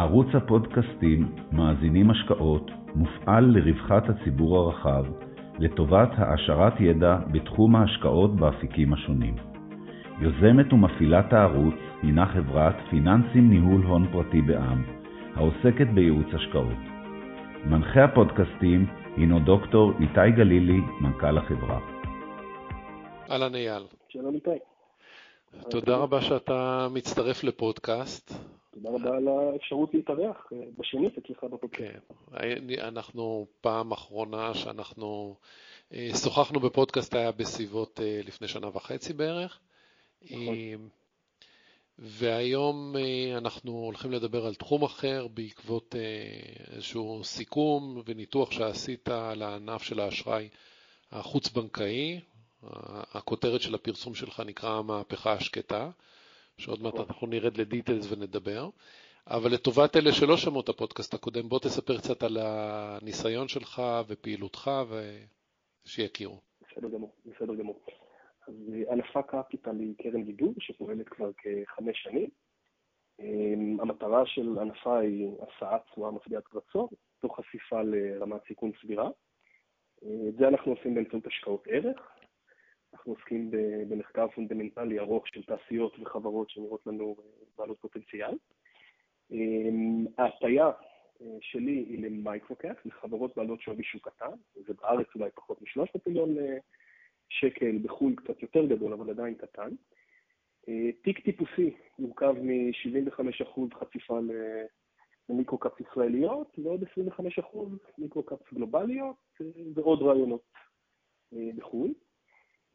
ערוץ הפודקאסטים מאזינים השקעות מופעל לרווחת הציבור הרחב, לטובת העשרת ידע בתחום ההשקעות באפיקים השונים. יוזמת ומפעילת הערוץ הינה חברת פיננסים ניהול הון פרטי בע"מ, העוסקת בייעוץ השקעות. מנחה הפודקאסטים הינו דוקטור איתי גלילי, מנכ"ל החברה. אהלן אייל. שלום איתי. תודה רבה שאתה מצטרף לפודקאסט. תודה רבה על האפשרות להתארח אה, בשנית אצלך בפודקאסט. כן, אנחנו פעם אחרונה שאנחנו אה, שוחחנו בפודקאסט היה בסביבות אה, לפני שנה וחצי בערך. נכון. והיום אנחנו הולכים לדבר על תחום אחר בעקבות איזשהו סיכום וניתוח שעשית על הענף של האשראי החוץ-בנקאי. הכותרת של הפרסום שלך נקרא המהפכה השקטה. שעוד מעט אנחנו נרד לדיטלס ונדבר. אבל לטובת אלה שלא שמעו את הפודקאסט הקודם, בוא תספר קצת על הניסיון שלך ופעילותך ושיכירו. בסדר גמור, בסדר גמור. אז ענפה קפיטל היא קרן גידור שפועלת כבר כחמש שנים. אמ, המטרה של ענפה היא הסעת תשואה משביעת רצון, תוך חשיפה לרמת סיכון סבירה. את זה אנחנו עושים באמצעות השקעות ערך, אנחנו עוסקים במחקר פונדמנטלי ארוך של תעשיות וחברות שנראות לנו אה, בעלות פוטנציאל. אמ, ההטייה אה, שלי היא ל micro-cap, לחברות בעלות שווי שוק קטן, זה בארץ אולי פחות מ-300 מיליון אה, שקל, בחו"ל קצת יותר גדול, אבל עדיין קטן. תיק טיפוסי מורכב מ-75% חשיפה ל micro-cap ישראליות ועוד 25% micro-cap גלובליות ועוד רעיונות בחו"ל.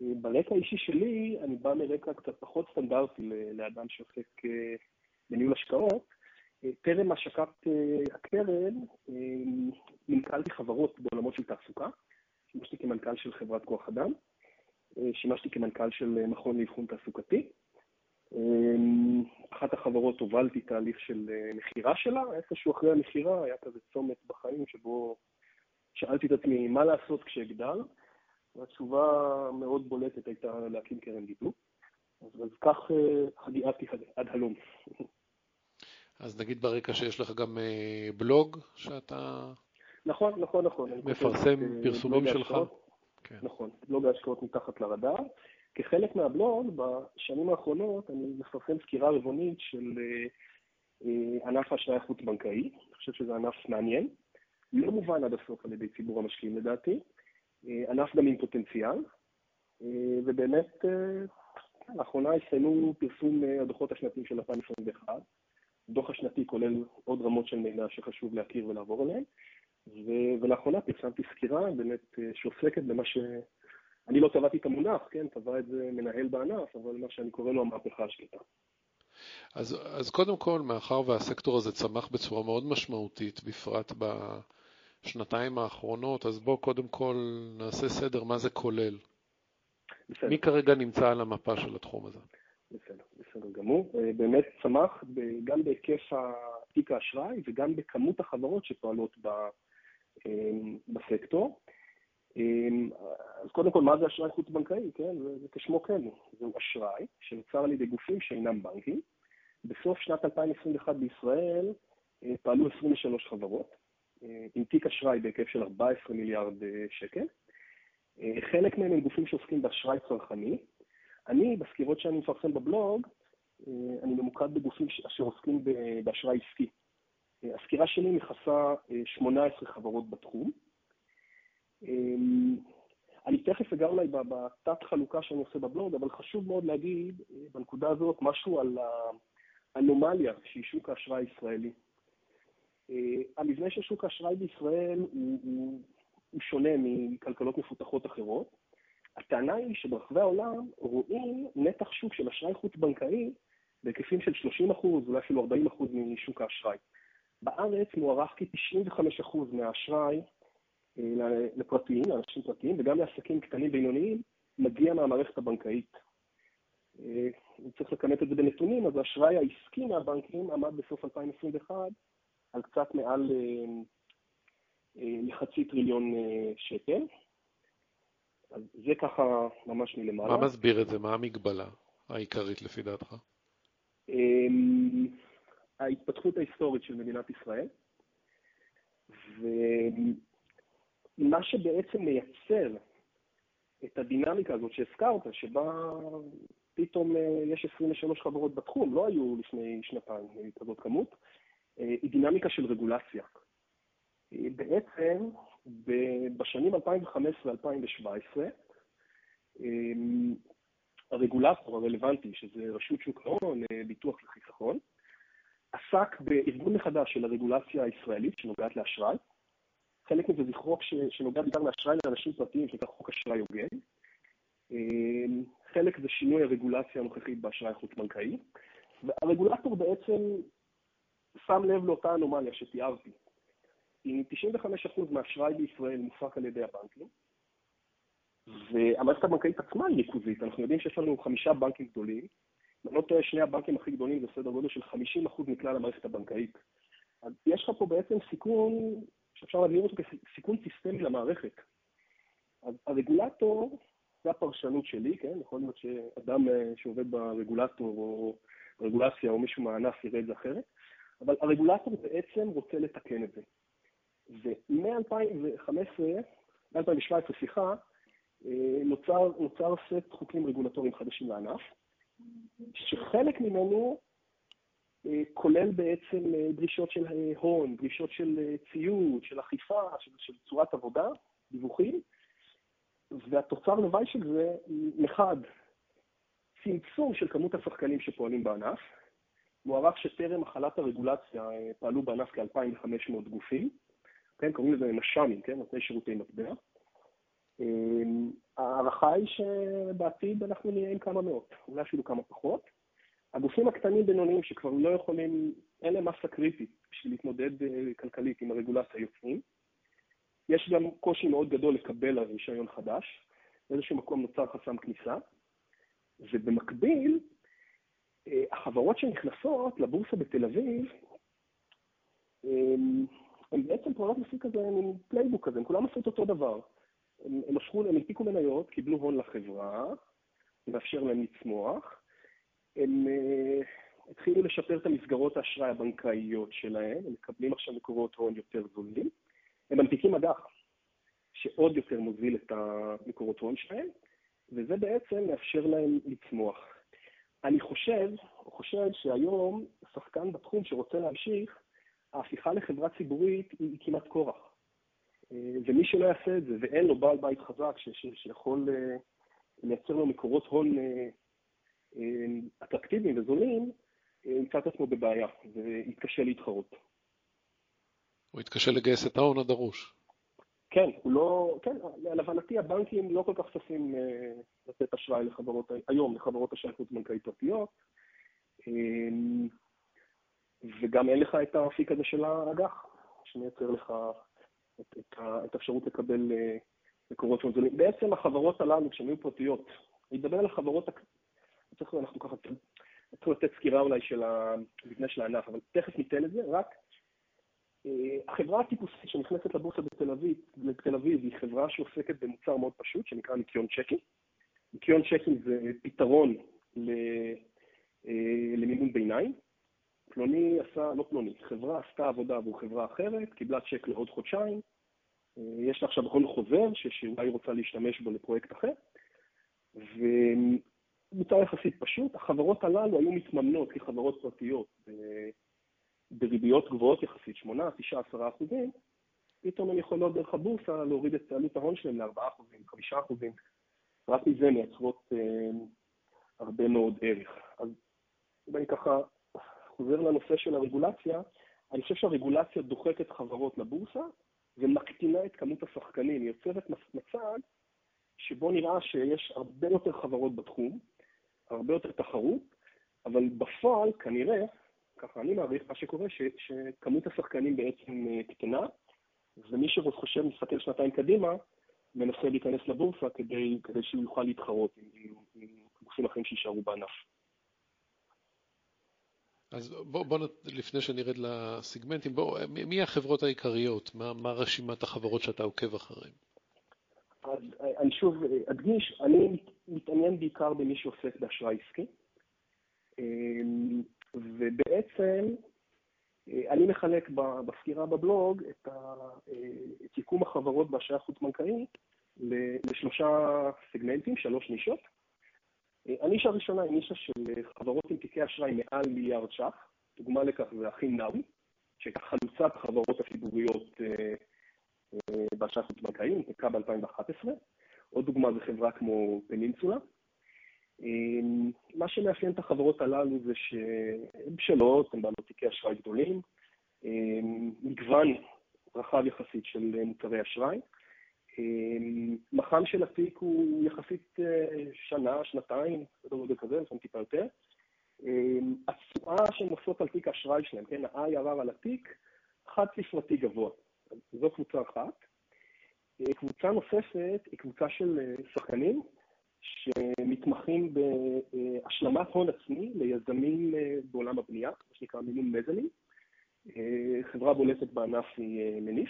ברקע האישי שלי, אני בא מרקע קצת פחות סטנדרטי לאדם שעוסק אה, בניהול השקעות. אה, טרם השקת אה, הקרן, מנכ"לתי חברות בעולמות של תעסוקה. שימשתי כמנכ"ל של חברת כוח אדם, שימשתי כמנכ"ל של מכון לאבחון תעסוקתי. אחת החברות הובלתי תהליך של מכירה שלה, איפשהו אחרי המכירה היה כזה צומת בחיים שבו שאלתי את עצמי מה לעשות כשאגדל. והתשובה המאוד בולטת הייתה להקים קרן גידול. אז, אז כך אה, הגיעתי עד הלום. אז נגיד ברקע שיש לך גם אה, בלוג שאתה... נכון, נכון, נכון. מפרסם אה, פרסומים שלך? כן. נכון, בלוג ההשקעות מתחת לרדאר. כחלק מהבלוג, בשנים האחרונות אני מפרסם סקירה רבעונית של ענף האשראי החוץ-בנקאי. אני חושב שזה ענף מעניין. לא מובן עד הסוף על ידי ציבור המשקיעים לדעתי. אה, ענף גם עם פוטנציאל, אה, ובאמת אה, לאחרונה הסתיימו פרסום הדוחות השנתיים של 2021. הדוח השנתי כולל עוד רמות של מידע שחשוב להכיר ולעבור עליהן, ולאחרונה פרסמתי סקירה באמת שעוסקת במה ש... אני לא טבעתי את המונח, כן, טבע את זה מנהל בענף, אבל מה שאני קורא לו המהפכה השקטה. אז, אז קודם כל, מאחר והסקטור הזה צמח בצורה מאוד משמעותית, בפרט ב... השנתיים האחרונות, אז בואו קודם כל נעשה סדר מה זה כולל. בסדר. מי כרגע נמצא על המפה של התחום הזה? בסדר, בסדר גמור. אה, באמת צמח גם בהיקף תיק האשראי וגם בכמות החברות שפועלות אה, בסקטור. אה, אז קודם כל, מה זה אשראי חוץ-בנקאי? כן, זה, זה כשמו כן הוא. זהו אשראי שנוצר על ידי גופים שאינם בנקים. בסוף שנת 2021 בישראל פעלו 23 חברות. עם תיק אשראי בהיקף של 14 מיליארד אה, שקל. אה, חלק מהם הם גופים שעוסקים באשראי צרכני. אני, בסקירות שאני מפרסם בבלוג, אה, אני ממוקד בגופים אשר עוסקים באשראי עסקי. הסקירה שלי מכסה 18 חברות בתחום. אני תכף אגע אולי בתת חלוקה שאני עושה בבלוג, אבל חשוב מאוד להגיד בנקודה הזאת משהו על האנומליה שהיא שוק האשראי הישראלי. אה, המבנה של שוק האשראי בישראל הוא, הוא, הוא שונה מכלכלות מפותחות אחרות. הטענה היא שברחבי העולם רואים נתח שוק של אשראי חוץ-בנקאי בהיקפים של 30 אולי אפילו 40 משוק האשראי. בארץ מוערך כ-95 מהאשראי אה, לפרטיים, לאנשים פרטיים, וגם לעסקים קטנים בינוניים, מגיע מהמערכת הבנקאית. אה, אם צריך לכמת את זה בנתונים, אז האשראי העסקי מהבנקים עמד בסוף 2021 על קצת מעל אה, אה, לחצי טריליון אה, שקל. אז זה ככה ממש מלמעלה. מה מסביר את זה? מה המגבלה העיקרית לפי דעתך? ההתפתחות ההיסטורית של מדינת ישראל, ומה שבעצם מייצר את הדינמיקה הזאת שהזכרת, שבה פתאום יש 23 חברות בתחום, לא היו לפני שנתיים כזאת כמות, היא דינמיקה של רגולציה. בעצם בשנים 2015-2017, הרגולטור הרלוונטי, שזה רשות שוק ההון, אה, ביטוח וחיסכון, עסק בארגון מחדש של הרגולציה הישראלית שנוגעת לאשראי. חלק מזה זה חוק שנוגע בעיקר לאשראי לאנשים פרטיים, שנקרא חוק אשראי הוגן. אה, חלק זה שינוי הרגולציה הנוכחית באשראי החוץ-בנקאי. והרגולטור בעצם שם לב לאותה אנומליה שתיארתי. אם 95% מהאשראי בישראל מופק על ידי הבנקים, והמערכת הבנקאית עצמה היא ריכוזית, אנחנו יודעים שיש לנו חמישה בנקים גדולים, אם אני לא טועה, שני הבנקים הכי גדולים זה סדר גודל של 50% מכלל המערכת הבנקאית. אז יש לך פה בעצם סיכון, שאפשר להגדיר אותו כסיכון סיסטמי למערכת. אז הרגולטור, זה הפרשנות שלי, כן? יכול להיות שאדם אה, שעובד ברגולטור או רגולציה או מישהו מהענף יראה את זה אחרת, אבל הרגולטור בעצם רוצה לתקן את זה. ומ-2015, מ-2017, סליחה, אה, נוצר, נוצר סט חוקים רגולטוריים חדשים לענף, שחלק ממנו אה, כולל בעצם אה, דרישות של הון, דרישות של ציוד, של אכיפה, של, של צורת עבודה, דיווחים, והתוצר לוואי של זה, מחד, צמצום של כמות השחקנים שפועלים בענף, מוערך שטרם החלת הרגולציה פעלו בענף כ-2,500 גופים, כן, קוראים לזה נש"מים, כן, נותני שירותי מטבע. אמ, ההערכה היא שבעתיד אנחנו נהיה עם כמה מאות, אולי אפילו כמה פחות. הגופים הקטנים-בינוניים שכבר לא יכולים, אין להם מסה קריטית בשביל להתמודד אה, כלכלית עם הרגולציה יוצאים. יש גם קושי מאוד גדול לקבל רישיון חדש, באיזשהו מקום נוצר חסם כניסה, ובמקביל, אה, החברות שנכנסות לבורסה בתל אביב, הן בעצם פועלות לפי כזה מין playbook כזה, הם כולם עשו את אותו דבר. הם, משכו, הם הנפיקו מניות, קיבלו הון לחברה, מאפשר להם לצמוח. הם אה, התחילו לשפר את המסגרות האשראי הבנקאיות שלהם, הם מקבלים עכשיו מקורות הון יותר זולים. הם מנפיקים אג"ח, שעוד יותר מוזיל את המקורות הון שלהם, וזה בעצם מאפשר להם לצמוח. אני חושב, חושב שהיום שחקן בתחום שרוצה להמשיך, ההפיכה לחברה ציבורית היא כמעט כורח. אה, ומי שלא יעשה את זה, ואין לו בעל בית חזק ש- ש- שיכול אה, לייצר לו מקורות הון אה, אטרקטיביים וזולים, ימצא את עצמו בבעיה ויתקשה להתחרות. הוא יתקשה לגייס את ההון הדרוש. כן, הוא לא, כן, להבנתי הבנקים לא כל כך ששים לתת אשראי לחברות, היום לחברות אשראי חוץ-בנקאי פרטיות, וגם אין לך את האפיק הזה של האג"ח, שמייצר לך את, את, את האפשרות לקבל אה, מקורות הון זולים. בעצם החברות הללו, כשהן היו פרטיות, אני מדבר על החברות, צריך, אנחנו ככה, צריך לתת סקירה אולי של המבנה של הענף, אבל תכף ניתן את זה, רק אה, החברה הטיפוסית שנכנסת לבורסה בתל אביב, בתל אביב היא חברה שעוסקת במוצר מאוד פשוט, שנקרא ניקיון צ'קים. ניקיון צ'קים זה פתרון אה, למימון ביניים. פלוני עשה, לא פלוני, חברה עשתה עבודה עבור חברה אחרת, קיבלה צ'ק לעוד חודשיים, אה, יש לה עכשיו הון חוזר שאולי רוצה להשתמש בו לפרויקט אחר, ומוצר יחסית פשוט, החברות הללו היו מתממנות כחברות פרטיות בריביות גבוהות יחסית, 8, 9, 10 אחוזים, פתאום הן יכולות דרך הבורסה להוריד את עלות ההון שלהן ל-4 אחוזים, 5 אחוזים, רק מזה מייצרות אה, הרבה מאוד ערך. אז אם אני ככה חוזר לנושא של הרגולציה, אני חושב שהרגולציה דוחקת חברות לבורסה ומקטינה את כמות השחקנים, היא יוצרת מצג שבו נראה שיש הרבה יותר חברות בתחום, הרבה יותר תחרות, אבל בפועל כנראה, ככה אני מעריך, מה שקורה, ש, שכמות השחקנים בעצם אה, קטנה, ומי שחושב, מסתכל שנתיים קדימה, מנסה להיכנס לבורסה כדי, כדי שהוא יוכל להתחרות עם, עם, עם גופים אחרים שיישארו בענף. אז בוא, בוא, לפני שנרד לסיגמנטים, בוא, מי החברות העיקריות? מה, מה רשימת החברות שאתה עוקב אחריהן? אז אני שוב אדגיש, אני מתעניין בעיקר במי שעוסק באשראי עסקי, אמ, ובעצם אני מחלק בסקירה בבלוג את, יקום החברות באשראי החוץ-בנקאי לשלושה סגמנטים, שלוש נישות. הנישה הראשונה היא נישה של חברות עם תיקי אשראי מעל מיליארד ש"ח, דוגמה לכך זה אחים נאווי, שהייתה חלוצת החברות הציבוריות באשראי החוץ-בנקאי, נפתחה ב-2011. עוד דוגמה זה חברה כמו פנינסולה. מה שמאפיין את החברות הללו זה שהן בשלות, הן בעלות תיקי אשראי גדולים, מגוון רחב יחסית של מוצרי אשראי. מח"מ של התיק הוא יחסית שנה, שנתיים, סדר גודל כזה, לפעמים טיפה יותר. התשואה שהן עושות על תיק האשראי שלהן, כן, ה-IRR על התיק, חד ספרתי גבוה. זו קבוצה אחת. קבוצה נוספת היא קבוצה של שחקנים שמתמחים בהשלמת הון עצמי ליזמים בעולם הבנייה, מה שנקרא מימון מזנין. חברה בולטת בענף היא מניף.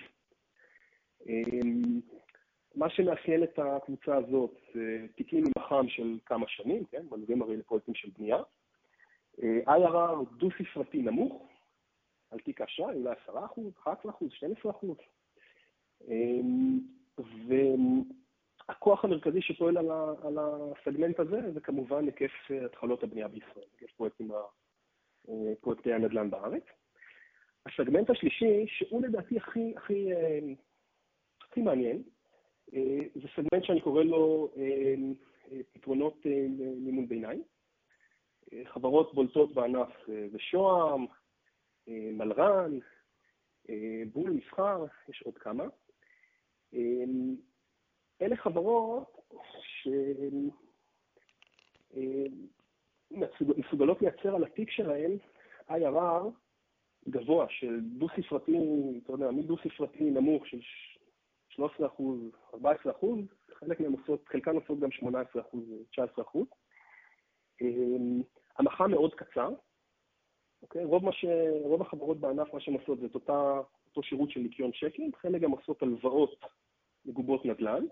מה שמאפיין את הקבוצה הזאת זה תיקים עם מח"מ של כמה שנים, כן, מלווים הרי לפרויקטים של בנייה. IRR דו-ספרתי נמוך על תיק האשראי, אולי 10%, 11%, 12%. והכוח המרכזי שפועל על הסגמנט הזה זה כמובן היקף התחלות הבנייה בישראל, היקף פרויקטי הנדל"ן בארץ. הסגמנט השלישי, שהוא לדעתי הכי מעניין, זה סגמנט שאני קורא לו פתרונות מימון ביניים. חברות בולטות בענף זה שוהם, מלר"ן, בול מסחר, יש עוד כמה. אלה חברות שמסוגלות לייצר על התיק שלהן IRR גבוה של דו-ספרתי, אתה יודע, מדו-ספרתי נמוך של 13%, 14%, חלקן עושות גם 18%, 19%. המח"מ מאוד קצר. רוב החברות בענף, מה שהן עושות זה את אותו שירות של ניכיון צ'קים, חלק גם עושות הלוואות מגובות נדל"ן,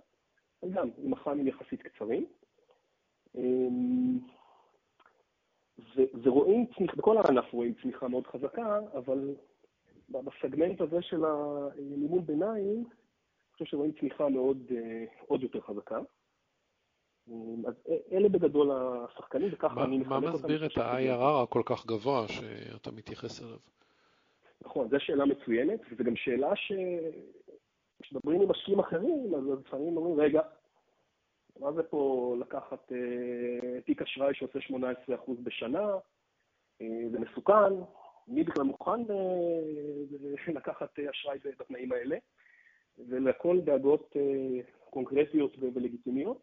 וגם עם מח"מים יחסית קצרים. ורואים צמיחה, בכל הענף רואים צמיחה מאוד חזקה, אבל בסגמנט הזה של המימון ביניים, אני חושב שרואים צמיחה מאוד עוד יותר חזקה. אז אלה בגדול השחקנים, וככה אני מחלק אותם. מה מסביר את ה-IRR הכל כך גבוה שאתה מתייחס אליו? נכון, זו שאלה מצוינת, וזו גם שאלה שכשמדברים עם משקיעים אחרים, אז לפעמים אומרים, רגע, מה זה פה לקחת תיק אשראי שעושה 18% בשנה? זה מסוכן, מי בכלל מוכן לקחת אשראי בתנאים האלה? ולכל דאגות קונקרטיות ולגיטימיות.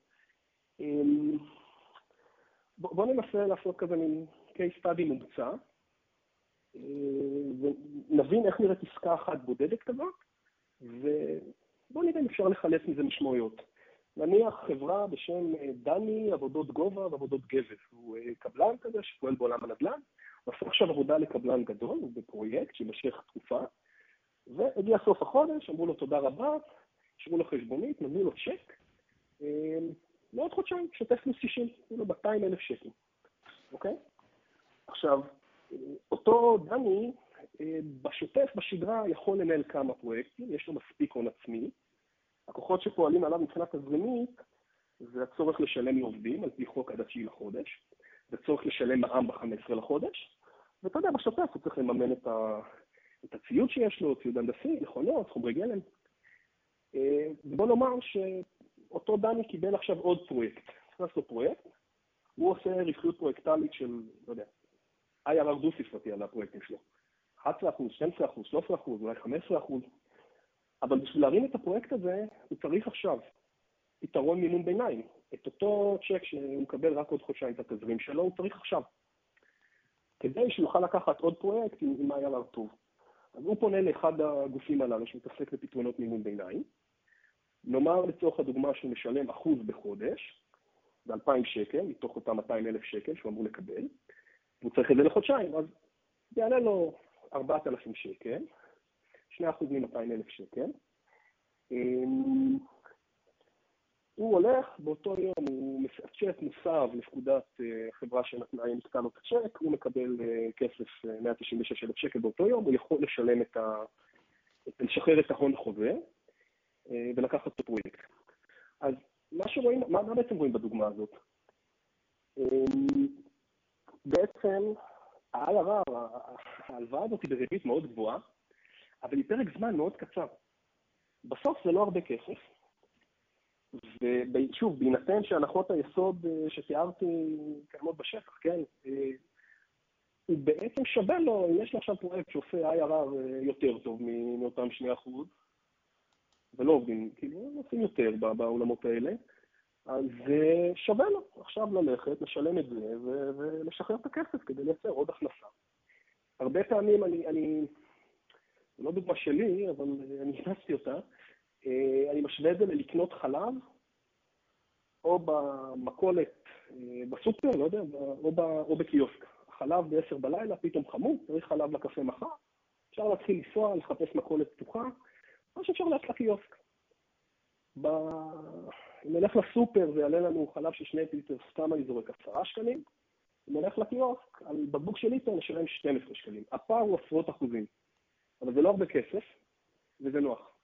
בואו ננסה לעשות כזה מין case study מומצא, ונבין איך נראית עסקה אחת בודדת כזאת, ובואו נראה אם אפשר לחלץ מזה משמעויות. נניח חברה בשם דני עבודות גובה ועבודות גבס, הוא קבלן כזה שפועל בעולם הנדל"ן, הוא עושה עכשיו עבודה לקבלן גדול, הוא בפרויקט שימשך תקופה, והגיע סוף החודש, אמרו לו תודה רבה, אישרו לו חשבונית, נתנו לו צ'ק, לעוד חודשיים, שוטף פלוס 60, כאילו 200,000 שקל, אוקיי? עכשיו, אותו דני בשוטף, בשגרה, יכול לנהל כמה פרויקטים, יש לו מספיק הון עצמי. הכוחות שפועלים עליו מבחינת תזרימית, זה הצורך לשלם לעובדים על פי חוק עד התשיעי לחודש, זה צורך לשלם מע"מ ב-15 לחודש, ואתה יודע, בשוטף הוא צריך לממן את הציוד שיש לו, ציוד הנדסי, מכונות, חומרי גלם. בוא נאמר שאותו דני קיבל עכשיו עוד פרויקט, נכנס לו פרויקט, הוא עושה רווחיות פרויקטלית של, לא יודע, IRR דו-ספרתי על הפרויקטים שלו, 11%, 12%, 13%, אולי 15%, אבל בשביל להרים את הפרויקט הזה, הוא צריך עכשיו פתרון מימון ביניים. את אותו צ'ק שהוא מקבל רק עוד חודשיים את התזרים שלו, הוא צריך עכשיו. כדי שיוכל לקחת עוד פרויקט עם IRR טוב. אז הוא פונה לאחד הגופים הללו שמתעסק בפתרונות מימון ביניים. נאמר לצורך הדוגמה שהוא משלם אחוז בחודש, זה 2,000 שקל, מתוך אותם 200,000 שקל שהוא אמור לקבל, והוא צריך את זה לחודשיים, אז זה יעלה לו 4,000 שקל, 2% מ-200,000 שקל. הוא הולך, באותו יום הוא, הצ'ק מוסב לפקודת חברה שנתנה, נתקע לו את הצ'ק, הוא מקבל כסף 196,000 שקל באותו יום, הוא יכול לשלם את ה... לשחרר את ההון חוזה ולקחת את הפרויקט. אז מה שרואים, מה, מה בעצם רואים בדוגמה הזאת? בעצם ה-IRR, ההלוואה הזאת היא בריבית מאוד גבוהה, אבל היא פרק זמן מאוד קצר. בסוף זה לא הרבה כסף, ושוב, בהינתן שהנחות היסוד אה, שתיארתי קיימות בשטח, כן, אה, הוא בעצם שווה לו, יש לו עכשיו פרויקט שעושה IRR אה, יותר טוב מאותם 2%, ולא עובדים, כאילו, עושים יותר בעולמות האלה, אז שווה לו עכשיו ללכת, לשלם את זה ולשחרר את הכסף כדי לייצר עוד הכנסה. הרבה פעמים אני, אני, לא דוגמה שלי, אבל אני הכנסתי אותה, אה, אני משווה את זה ללקנות חלב, או במכולת, אה, בסופר, לא יודע, או, ב, או בקיוסק. החלב ב-10 בלילה, פתאום חמור, צריך חלב לקפה מחר, אפשר להתחיל לנסוע, לחפש מכולת פתוחה, או שאפשר ללכת לקיוסק. ב... אם נלך לסופר ויעלה לנו חלב של שני ליטר, סתם אני זורק עשרה שקלים, אם נלך לקיוסק, על בקבוק של ליטר נשלם 12 שקלים. הפער הוא עשרות אחוזים, אבל זה לא הרבה כסף, וזה נוח.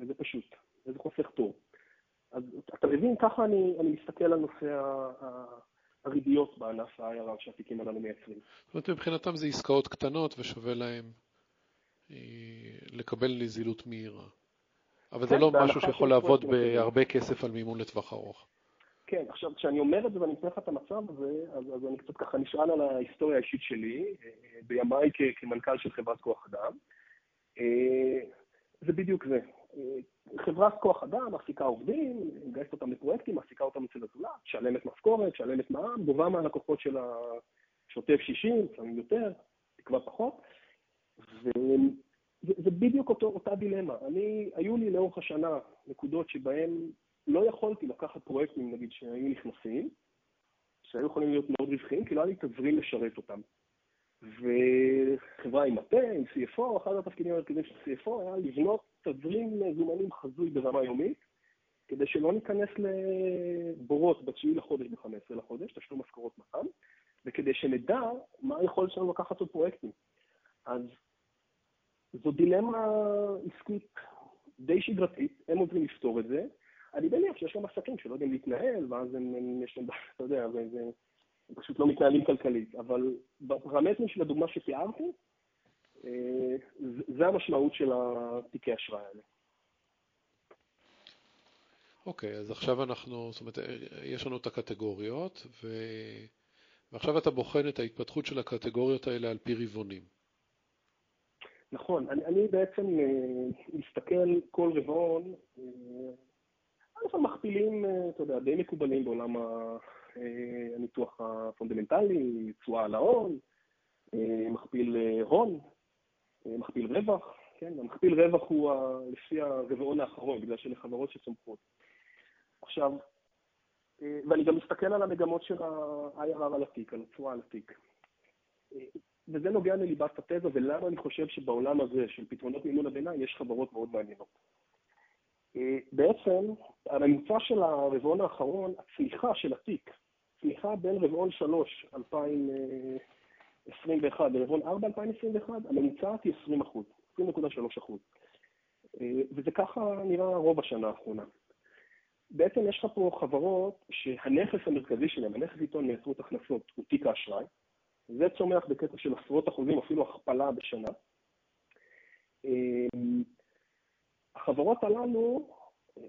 וזה פשוט, וזה חוסך תור. אז אתה מבין, ככה אני, אני מסתכל על נושא הריביות בענף ה-IRR שהתיקים הללו מייצרים. זאת אומרת, מבחינתם זה עסקאות קטנות ושווה להם אה, לקבל נזילות מהירה. אבל זה כן, לא משהו שיכול לעבוד בהרבה כסף על מימון לטווח ארוך. כן, עכשיו, כשאני אומר את זה ואני מתאר לך את המצב הזה, אז, אז אני קצת ככה נשאל על ההיסטוריה האישית שלי, אה, בימיי כמנכ"ל של חברת כוח אדם. אה, זה בדיוק זה. חברת כוח אדם מעסיקה עובדים, מגייסת אותם לפרויקטים, מעסיקה אותם אצל הזולת, שלמת משכורת, שלמת מע"מ, גובה מהלקוחות של השוטף 60, לפעמים יותר, תקווה פחות. וזה בדיוק אותו, אותה דילמה. אני, היו לי לאורך השנה נקודות שבהן לא יכולתי לקחת פרויקטים, נגיד, שהיו נכנסים, שהיו יכולים להיות מאוד רווחיים, כי לא היה לי תזרים לשרת אותם. וחברה עם מטה, עם CFO, אחד התפקידים המרכזיים של CFO היה לבנות תזרים מזומנים חזוי ברמה יומית, כדי שלא ניכנס לבורות ב-9 לחודש, ב-15 לחודש, תשלום משכורות מחר, וכדי שנדע מה היכולת שלנו לקחת עוד פרויקטים. אז זו דילמה עסקית די שגרתית, הם עוזרים לפתור את זה. אני מניח שיש גם עסקים שלא יודעים להתנהל, ואז הם, הם יש להם, אתה יודע, זה, הם פשוט לא מתנהלים כלכלית. אבל בפרמטרים של הדוגמה שתיארתי, אה, זה המשמעות של התיקי אשראי האלה. אוקיי, okay, אז עכשיו אנחנו, זאת אומרת, יש לנו את הקטגוריות, ו... ועכשיו אתה בוחן את ההתפתחות של הקטגוריות האלה על פי רבעונים. נכון, אני, אני בעצם אה, מסתכל כל רבעון, אנחנו אה, מכפילים, אתה יודע, די מקובלים בעולם הניתוח הפונדמנטלי, תשואה על ההון, מכפיל הון, מכפיל רווח, כן? המכפיל רווח הוא ה... לפי הרבעון האחרון, בגלל שאלה חברות שצומחות. עכשיו, אה, ואני גם מסתכל על המגמות של ה-IRR על התיק, על התשואה על התיק. אה, וזה נוגע לליבת התזה, ולמה אני חושב שבעולם הזה של פתרונות מימון הביניים יש חברות מאוד מעניינות. אה, בעצם, הממוצע של הרבעון האחרון, הצמיחה של התיק, צמיחה בין רבעון 3, 2000, 21 ברבעון 4 2021, הממוצעת היא 20 אחוז, 20.3 אחוז. אה, וזה ככה נראה רוב השנה האחרונה. בעצם יש לך פה חברות שהנכס המרכזי שלהם, הנכס איתו מייצרות הכנסות, הוא תיק האשראי. זה צומח בקטע של עשרות אחוזים, אפילו הכפלה בשנה. אה, החברות הללו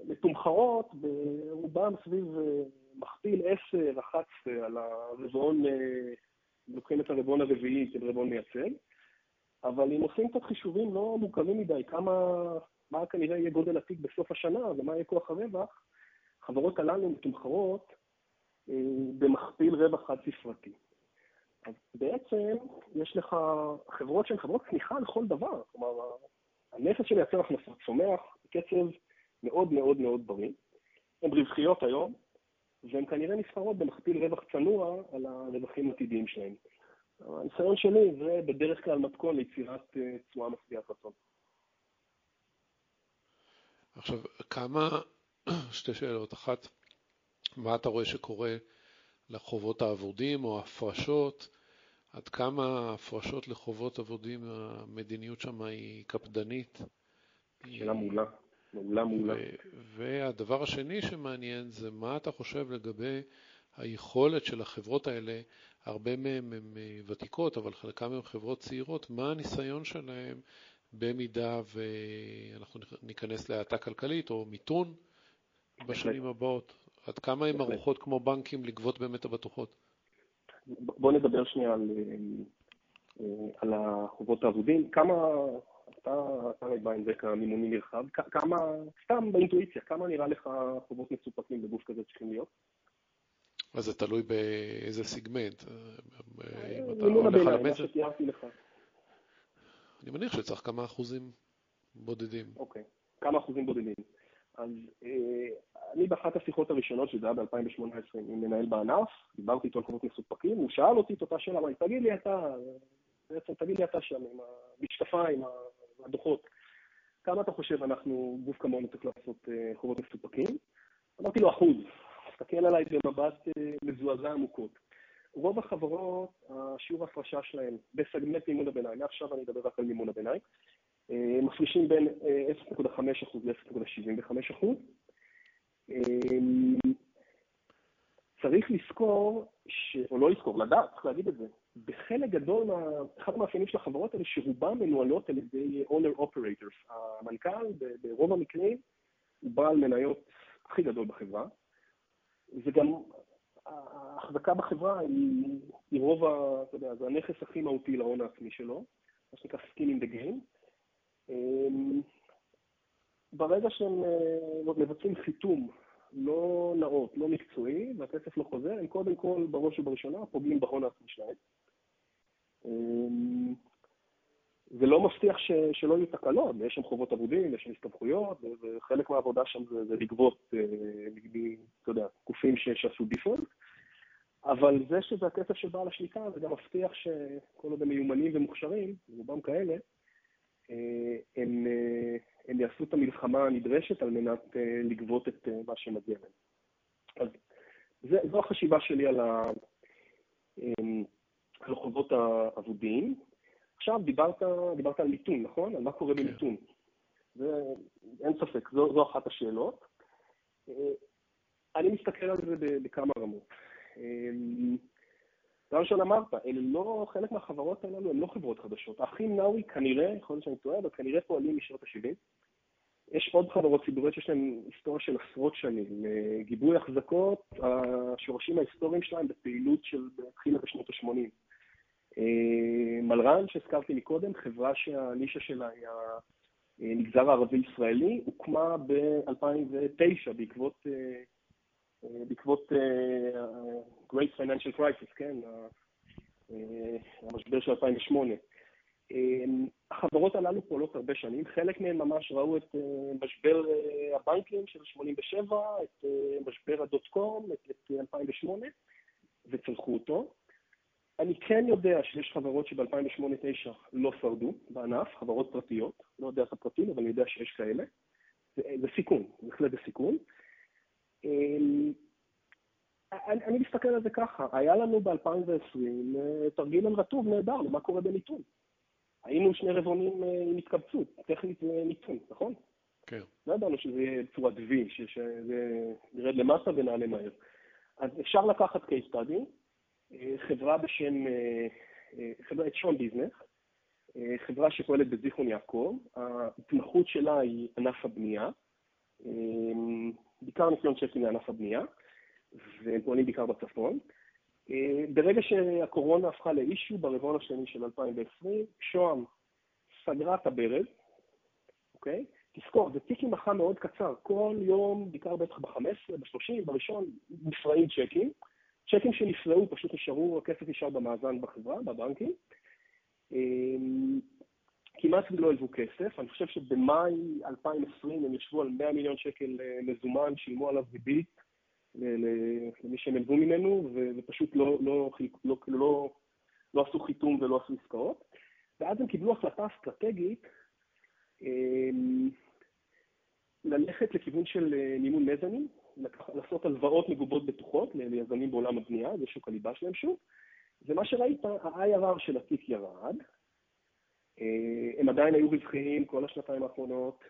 מתומחרות ברובם סביב אה, מכפיל 10, 11 על הרבעון לוקחים את הרבעון הרביעי כרבעון מייצג, אבל אם עושים קצת חישובים לא מורכבים מדי, כמה, מה כנראה יהיה גודל התיק בסוף השנה ומה יהיה כוח הרווח, החברות הללו מתומחרות אה, במכפיל רווח חד-ספרתי. אז בעצם יש לך חברות שהן חברות צמיחה לכל דבר, כלומר, הנכס שמייצר הכנסות צומח בקצב מאוד מאוד מאוד בריא. הן רווחיות היום, והן כנראה נסחרות במכפיל רווח צנוע על הרווחים העתידיים שלהן. הניסיון שלי זה בדרך כלל מתכון ליצירת אה, תשואה משביעת רצון. עכשיו, כמה, שתי שאלות. אחת, מה אתה רואה שקורה לחובות האבודים או הפרשות? עד כמה הפרשות לחובות אבודים, המדיניות שם היא קפדנית? שאלה מעולה, מעולה מעולה. והדבר השני שמעניין זה מה אתה חושב לגבי היכולת של החברות האלה, הרבה מהן הן אה, ותיקות, אבל חלקן הן חברות צעירות, מה הניסיון שלהן במידה ואנחנו ניכנס להאטה כלכלית או מיתון בשנים הבאות? עד כמה הן ערוכות כמו בנקים לגבות באמת הבטוחות? בוא נדבר שנייה על, אה, על החובות האבודים. כמה, אתה, אתה בא עם רקע מימוני נרחב, כמה, סתם באינטואיציה, כמה נראה לך חובות מסופקים בגוף כזה צריכים להיות? אז זה תלוי באיזה סיגמנט. מימון הביניים, מה שתיארתי לך. אני מניח שצריך כמה אחוזים בודדים. אוקיי, כמה אחוזים בודדים. אז אה, אני באחת השיחות הראשונות, שזה היה ב-2018 עם מנהל בענף, דיברתי איתו על חובות מסופקים, הוא שאל אותי את אותה שאלה, אמר תגיד לי אתה, בעצם תגיד לי אתה שם עם המשקפיים, הדוחות, כמה אתה חושב אנחנו, גוף כמונו, צריך לעשות אה, חובות מסופקים? אמרתי לו אחוז, מסתכל עליי במבט אה, מזועזע עמוקות. רוב החברות, השיעור ההפרשה שלהן בסגמנט מימון הביניים, מעכשיו אני אדבר רק על מימון הביניים, מפרישים בין 0.5% ל-0.75%. צריך לזכור, ש... או לא לזכור, לדעת, צריך להגיד את זה, בחלק גדול, מה... אחד המאפיינים של החברות האלה, שרובן מנוהלות על ידי owner operators. המנכ"ל, ברוב המקרים, הוא בעל מניות הכי גדול בחברה, וגם ההחזקה בחברה היא, היא רוב, ה, אתה יודע, זה הנכס הכי מהותי להון העצמי שלו, מה שנקרא skin in the game. אמ, ברגע שהם אה, מבצעים חיתום לא נאות, לא מקצועי, והכסף לא חוזר, הם קודם כל, בראש ובראשונה, פוגעים בהון העצמי שלהם. אמ, זה לא מבטיח ש, שלא יהיו תקלות, יש שם חובות אבודים, יש שם הסתבכויות, וחלק מהעבודה שם זה, זה לגבות, אה, אתה יודע, גופים שעשו דיפולט, אבל זה שזה הכסף של בעל השליטה, זה גם מבטיח שכל עוד הם מיומנים ומוכשרים, רובם כאלה, הם, אה, הם יעשו את המלחמה הנדרשת על מנת לגבות את מה שמגיע להם. אז זה, זו החשיבה שלי על, ה, על חובות האבודים. עכשיו דיברת, דיברת על מיתון, נכון? על מה קורה כן. במיתון. זה, אין ספק, זו, זו אחת השאלות. אה, אני מסתכל על זה בכמה רמות. אה, דבר ראשון אמרת, אלה לא, חלק מהחברות הללו הן לא חברות חדשות. האחים נאווי כנראה, יכול להיות שאני טועה, אבל כנראה פועלים משנות ה-70. יש עוד חברות ציבוריות שיש להן היסטוריה של עשרות שנים. אה, גיבוי החזקות, השורשים ההיסטוריים שלהם בפעילות של, התחילה בשנות ה-80. אה, מלר"ן, שהזכרתי מקודם, חברה שהנישה שלה היא המגזר הערבי-ישראלי, הוקמה ב-2009 בעקבות, אה, אה, בעקבות Great Financial Crisis, כן, המשבר של 2008. החברות הללו פועלות הרבה שנים, חלק מהן ממש ראו את משבר הבנקים של 87, את משבר הדוט קום, את 2008, וצלחו אותו. אני כן יודע שיש חברות שב-2008-2009 לא שרדו בענף, חברות פרטיות, לא יודע את הפרטים, אבל אני יודע שיש כאלה. זה, זה סיכון, בהחלט זה סיכון. אמ, אני, אני מסתכל על זה ככה, היה לנו ב-2020 אה, תרגיל רטוב נהדר למה קורה במיתון. היינו שני רבעונים אה, עם התקבצות, טכנית זה מיתון, נכון? כן. לא ידענו שזה יהיה בצורת V, שזה ירד למטה ונעלה מהר. אז אפשר לקחת case study, חברה בשם, אה, אה, חברה שון ביזנס, אה, חברה שפועלת בזיכרון יעקב, ההתמחות שלה היא ענף הבנייה, בעיקר ניסיון צ'קים לענף הבנייה, והם פועלים בעיקר בצפון. ברגע שהקורונה הפכה לאישו ברבעון השני של 2020, שוהם סגרה את הברז, אוקיי? תזכור, זה טיק עם מאוד קצר, כל יום, בעיקר בטח ב-15, ב-30, בראשון, נפרעים צ'קים. צ'קים שנפלאו פשוט נשארו, הכסף נשאר במאזן בחברה, בבנקים. כמעט ולא הלוו כסף, אני חושב שבמאי 2020 הם ישבו על 100 מיליון שקל אה, מזומן, שילמו עליו ריבית למי שהם הלוו ממנו, ופשוט לא, לא, לא, לא, לא עשו חיתום ולא עשו עסקאות. ואז הם קיבלו החלטה אסטרטגית אמ, ללכת לכיוון של מימון מזנים, לעשות הלוואות מגובות בטוחות ליזמים בעולם הבנייה, זה שוק הליבה שלהם שוב, ומה שראית, ה-IRR של התיק ירד, הם עדיין היו רווחיים כל השנתיים האחרונות,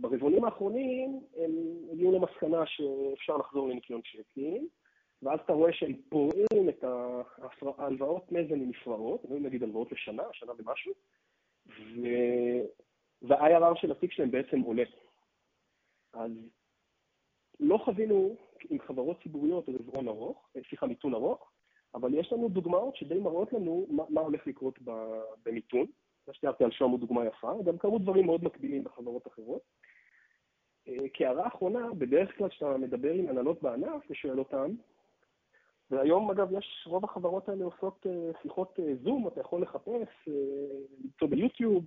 ברבעונים האחרונים הם הגיעו למסקנה שאפשר לחזור לניקיון צ'קים, ואז אתה רואה שהם פורעים את ההלוואות מזנים נפרעות, נגיד הלוואות לשנה, שנה ומשהו, וה-IRR של התיק שלהם בעצם עולה. אז לא חווינו עם חברות ציבוריות רבעון ארוך, סליחה, מיתון ארוך, אבל יש לנו דוגמאות שדי מראות לנו מה, מה הולך לקרות במיתון. מה שתיארתי על שוהם הוא דוגמה יפה, גם קרו דברים מאוד מקבילים בחברות אחרות. כהערה אחרונה, בדרך כלל כשאתה מדבר עם הנהלות בענף ושואל אותם, והיום אגב יש, רוב החברות האלה עושות שיחות זום, אתה יכול לחפש, למצוא ביוטיוב,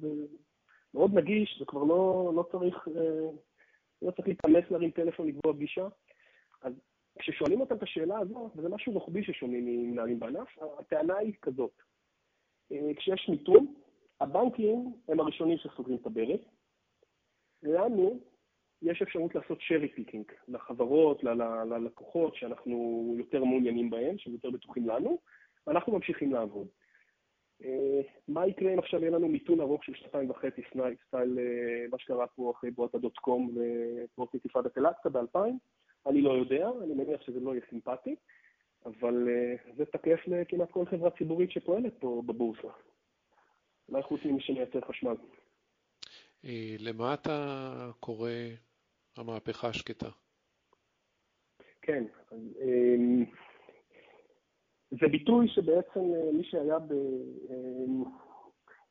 מאוד נגיש, זה כבר לא, לא צריך, לא צריך להתאמץ להרים טלפון לקבוע פגישה. אז כששואלים אותם את השאלה הזאת, וזה משהו רוחבי ששומעים ממנהלים בענף, הטענה היא כזאת, כשיש מיתון, הבנקים הם הראשונים שסוגרים את הברז, לנו יש אפשרות לעשות cherry picking לחברות, ללקוחות שאנחנו יותר מעוניינים בהם, שהם יותר בטוחים לנו, ואנחנו ממשיכים לעבוד. מה יקרה אם עכשיו יהיה לנו מיתון ארוך של שנתיים וחצי, סטייל מה שקרה פה אחרי בועת ה dot com ופרוץ אינתיפאדת אל-אקצא ב-2000? אני לא יודע, אני מניח שזה לא יהיה סימפטי, אבל זה תקף לכמעט כל חברה ציבורית שפועלת פה בבורסה. אולי חוץ ממי שמייצר חשמל. למה אתה קורא המהפכה השקטה? כן, זה ביטוי שבעצם מי שהיה ב...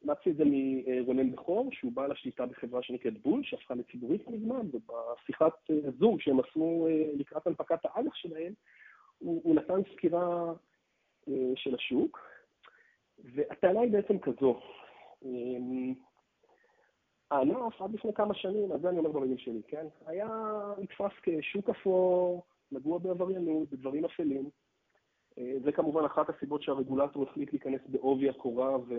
למדתי את זה מרונן בכור, שהוא בעל השליטה בחברה שנקראת בול, שהפכה לציבורית מזמן, ובשיחת זום שהם עשו לקראת הנפקת האג"ח שלהם, הוא, הוא נתן סקירה של השוק, והטענה היא בעצם כזו, הענף עד לפני כמה שנים, אז זה אני אומר במילים שלי, כן? היה נתפס כשוק אפור, נגוע בעבריינות, בדברים אפלים. זה כמובן אחת הסיבות שהרגולטור החליט להיכנס בעובי הקורה ו...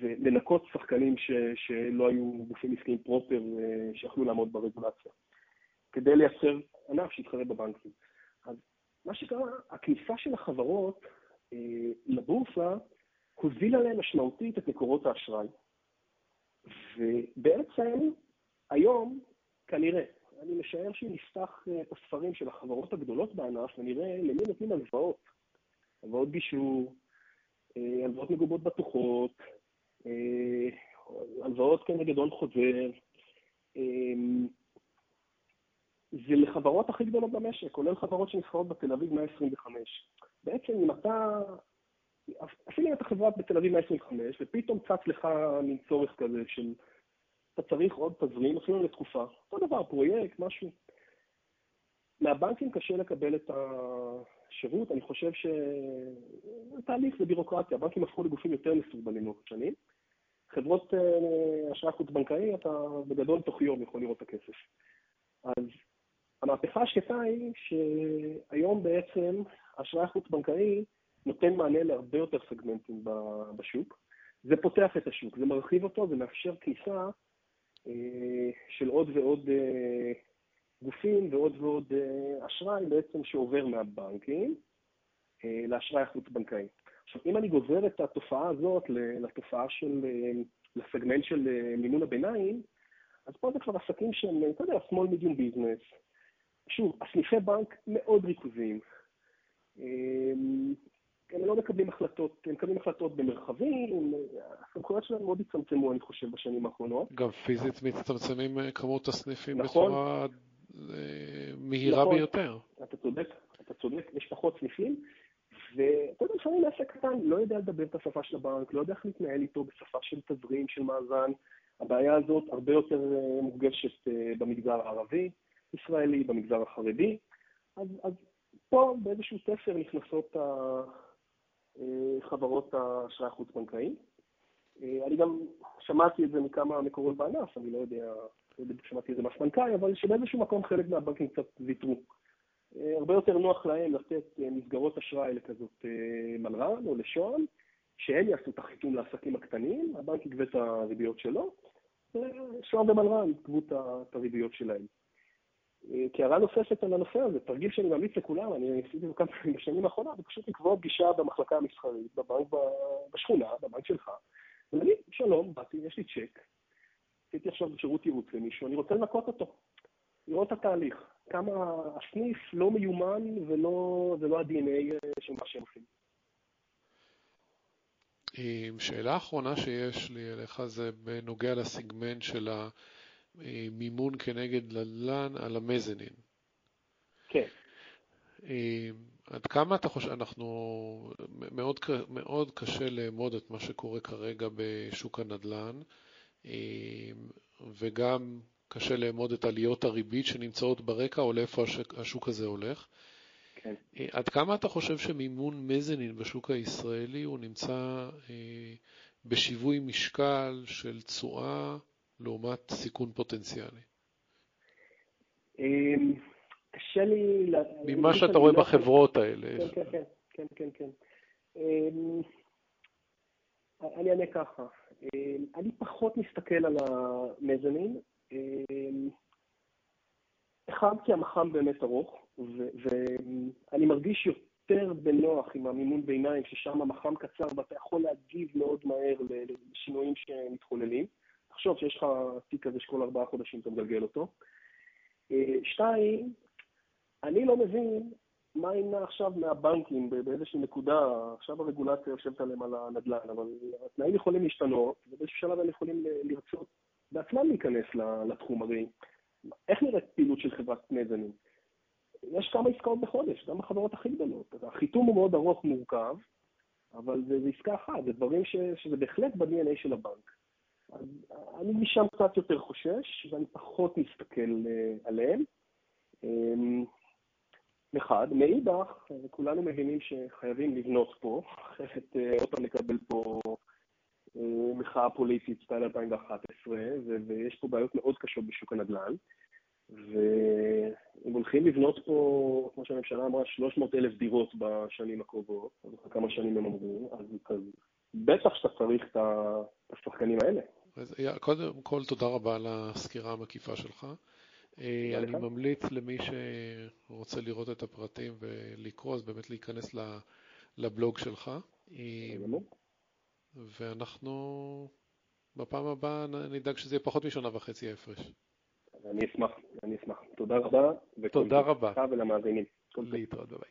ולנקות שחקנים ש... שלא היו גופים עסקיים פרופר שיכלו לעמוד ברגולציה, כדי לייצר ענף שיתחרה בבנקים. אז מה שקרה, הכניסה של החברות לבורסה הוזילה להם משמעותית את מקורות האשראי. ובעצם היום, כנראה, אני משער שאם נפתח את הספרים של החברות הגדולות בענף ונראה למי נותנים הלוואות, הלוואות גישור, הלוואות מגובות בטוחות, הלוואות כנגד הון חוזר, זה לחברות הכי גדולות במשק, כולל חברות שנסחרות בתל אביב 125. בעצם אם אתה אפילו אם אתה חברה בתל אביב 125, ופתאום צץ לך מין צורך כזה של אתה צריך עוד תזרים, אפילו לתקופה. אותו דבר, פרויקט, משהו. מהבנקים קשה לקבל את השירות, אני חושב שזה תהליך, זה בירוקרטיה. הבנקים הפכו לגופים יותר מסורבלים לאורך שנים. חברות אשראי חוץ-בנקאי, אתה בגדול תוך יום יכול לראות את הכסף. אז המהפכה השקטה היא שהיום בעצם אשראי חוץ-בנקאי נותן מענה להרבה יותר סגמנטים בשוק. זה פותח את השוק, זה מרחיב אותו ומאפשר כניסה של עוד ועוד גופים ועוד ועוד אשראי בעצם שעובר מהבנקים לאשראי החוץ-בנקאי. עכשיו, אם אני גוזר את התופעה הזאת לתופעה של, לסגמנט של מימון הביניים, אז פה זה כבר עסקים שהם, אתה יודע, small medium business. שוב, הסניפי בנק מאוד ריכוזיים. הם לא מקבלים החלטות, הם מקבלים החלטות במרחבים, הסמכויות שלהם מאוד הצטמצמו, אני חושב, בשנים האחרונות. גם פיזית מצטמצמים כמות הסניפים נכון, בצורה מהירה נכון, ביותר. אתה צודק, אתה צודק, יש פחות סניפים, ואתה יודע, לפעמים עסק קטן לא יודע לדבר את השפה של הבנק, לא יודע איך להתנהל איתו בשפה של תזרים, של מאזן. הבעיה הזאת הרבה יותר מורגשת במגזר הערבי, ישראלי, במגזר החרדי. אז, אז פה באיזשהו ספר נכנסות חברות האשראי החוץ-בנקאי. אני גם שמעתי את זה מכמה מקורות בענף, אני לא יודע, שמעתי את זה מהסמנכ"ל, אבל שבאיזשהו מקום חלק מהבנקים קצת ויתרו. הרבה יותר נוח להם לתת מסגרות אשראי לכזאת מלר"ן או לשוהם, שהם יעשו את החיתום לעסקים הקטנים, הבנק יגבה את הריביות שלו, שוהם ומלרן כתבו את הריביות שלהם. כי הערה נוספת על הנושא הזה, תרגיל שאני ממליץ לכולם, אני עשיתי אותו כמה בשנים האחרונות, זה פשוט לקבוע פגישה במחלקה המסחרית, בבנק בשכונה, בבנק שלך, ולהגיד, שלום, באתי, יש לי צ'ק, עשיתי עכשיו שירות ייעוץ למישהו, אני רוצה לנקות אותו, לראות את התהליך, כמה הסניף לא מיומן ולא, ולא ה-DNA של מה שהם עושים. שאלה אחרונה שיש לי אליך זה בנוגע לסגמנט של המימון כנגד נדל"ן על המזנין. כן. עד כמה אתה חושב, אנחנו, מאוד, מאוד קשה לאמוד את מה שקורה כרגע בשוק הנדל"ן, וגם קשה לאמוד את עליות הריבית שנמצאות ברקע או לאיפה השוק הזה הולך. כן. עד כמה אתה חושב שמימון מזנין בשוק הישראלי הוא נמצא בשיווי משקל של תשואה לעומת סיכון פוטנציאלי? קשה לי... ממה שאתה רואה בחברות האלה. כן, כן, כן, כן, כן. אני אענה ככה, אני פחות מסתכל על המזנין, אחד, כי המח"מ באמת ארוך, ואני מרגיש יותר בנוח עם המימון ביניים, ששם המח"מ קצר ואתה יכול להגיב מאוד מהר לשינויים שמתחוללים. תחשוב שיש לך תיק כזה שכל ארבעה חודשים אתה מגלגל אותו. שתיים, אני לא מבין מה ימנע עכשיו מהבנקים באיזושהי נקודה, עכשיו הרגולציה יושבת עליהם על הנדל"ן, אבל התנאים יכולים להשתנות, ובאיזשהו שלב הם יכולים לרצות בעצמם להיכנס לתחום. הרי איך נראית פעילות של חברת מזנין? יש כמה עסקאות בחודש, גם בחברות הכי גדולות. החיתום הוא מאוד ארוך, מורכב, אבל זה, זה עסקה אחת, זה דברים ש, שזה בהחלט ב-DNA של הבנק. אני משם קצת יותר חושש, ואני פחות מסתכל uh, עליהם. Um, אחד. מאידך, כולנו מבינים שחייבים לבנות פה, אחרת uh, עוד פעם נקבל פה uh, מחאה פוליטית סטייל 2011, ויש פה בעיות מאוד קשות בשוק הנדל"ן. והם הולכים לבנות פה, כמו שהממשלה אמרה, 300 אלף דירות בשנים הקרובות, כמה שנים הם אמרו, אז, אז בטח שאתה צריך את השחקנים האלה. אז קודם כל, תודה רבה על הסקירה המקיפה שלך. אני ממליץ למי שרוצה לראות את הפרטים ולקרוא, אז באמת להיכנס לבלוג שלך. ואנחנו בפעם הבאה נדאג שזה יהיה פחות משנה וחצי ההפרש. אני אשמח, אני אשמח. תודה רבה. תודה רבה. ולמאזינים. להתראות, ביי.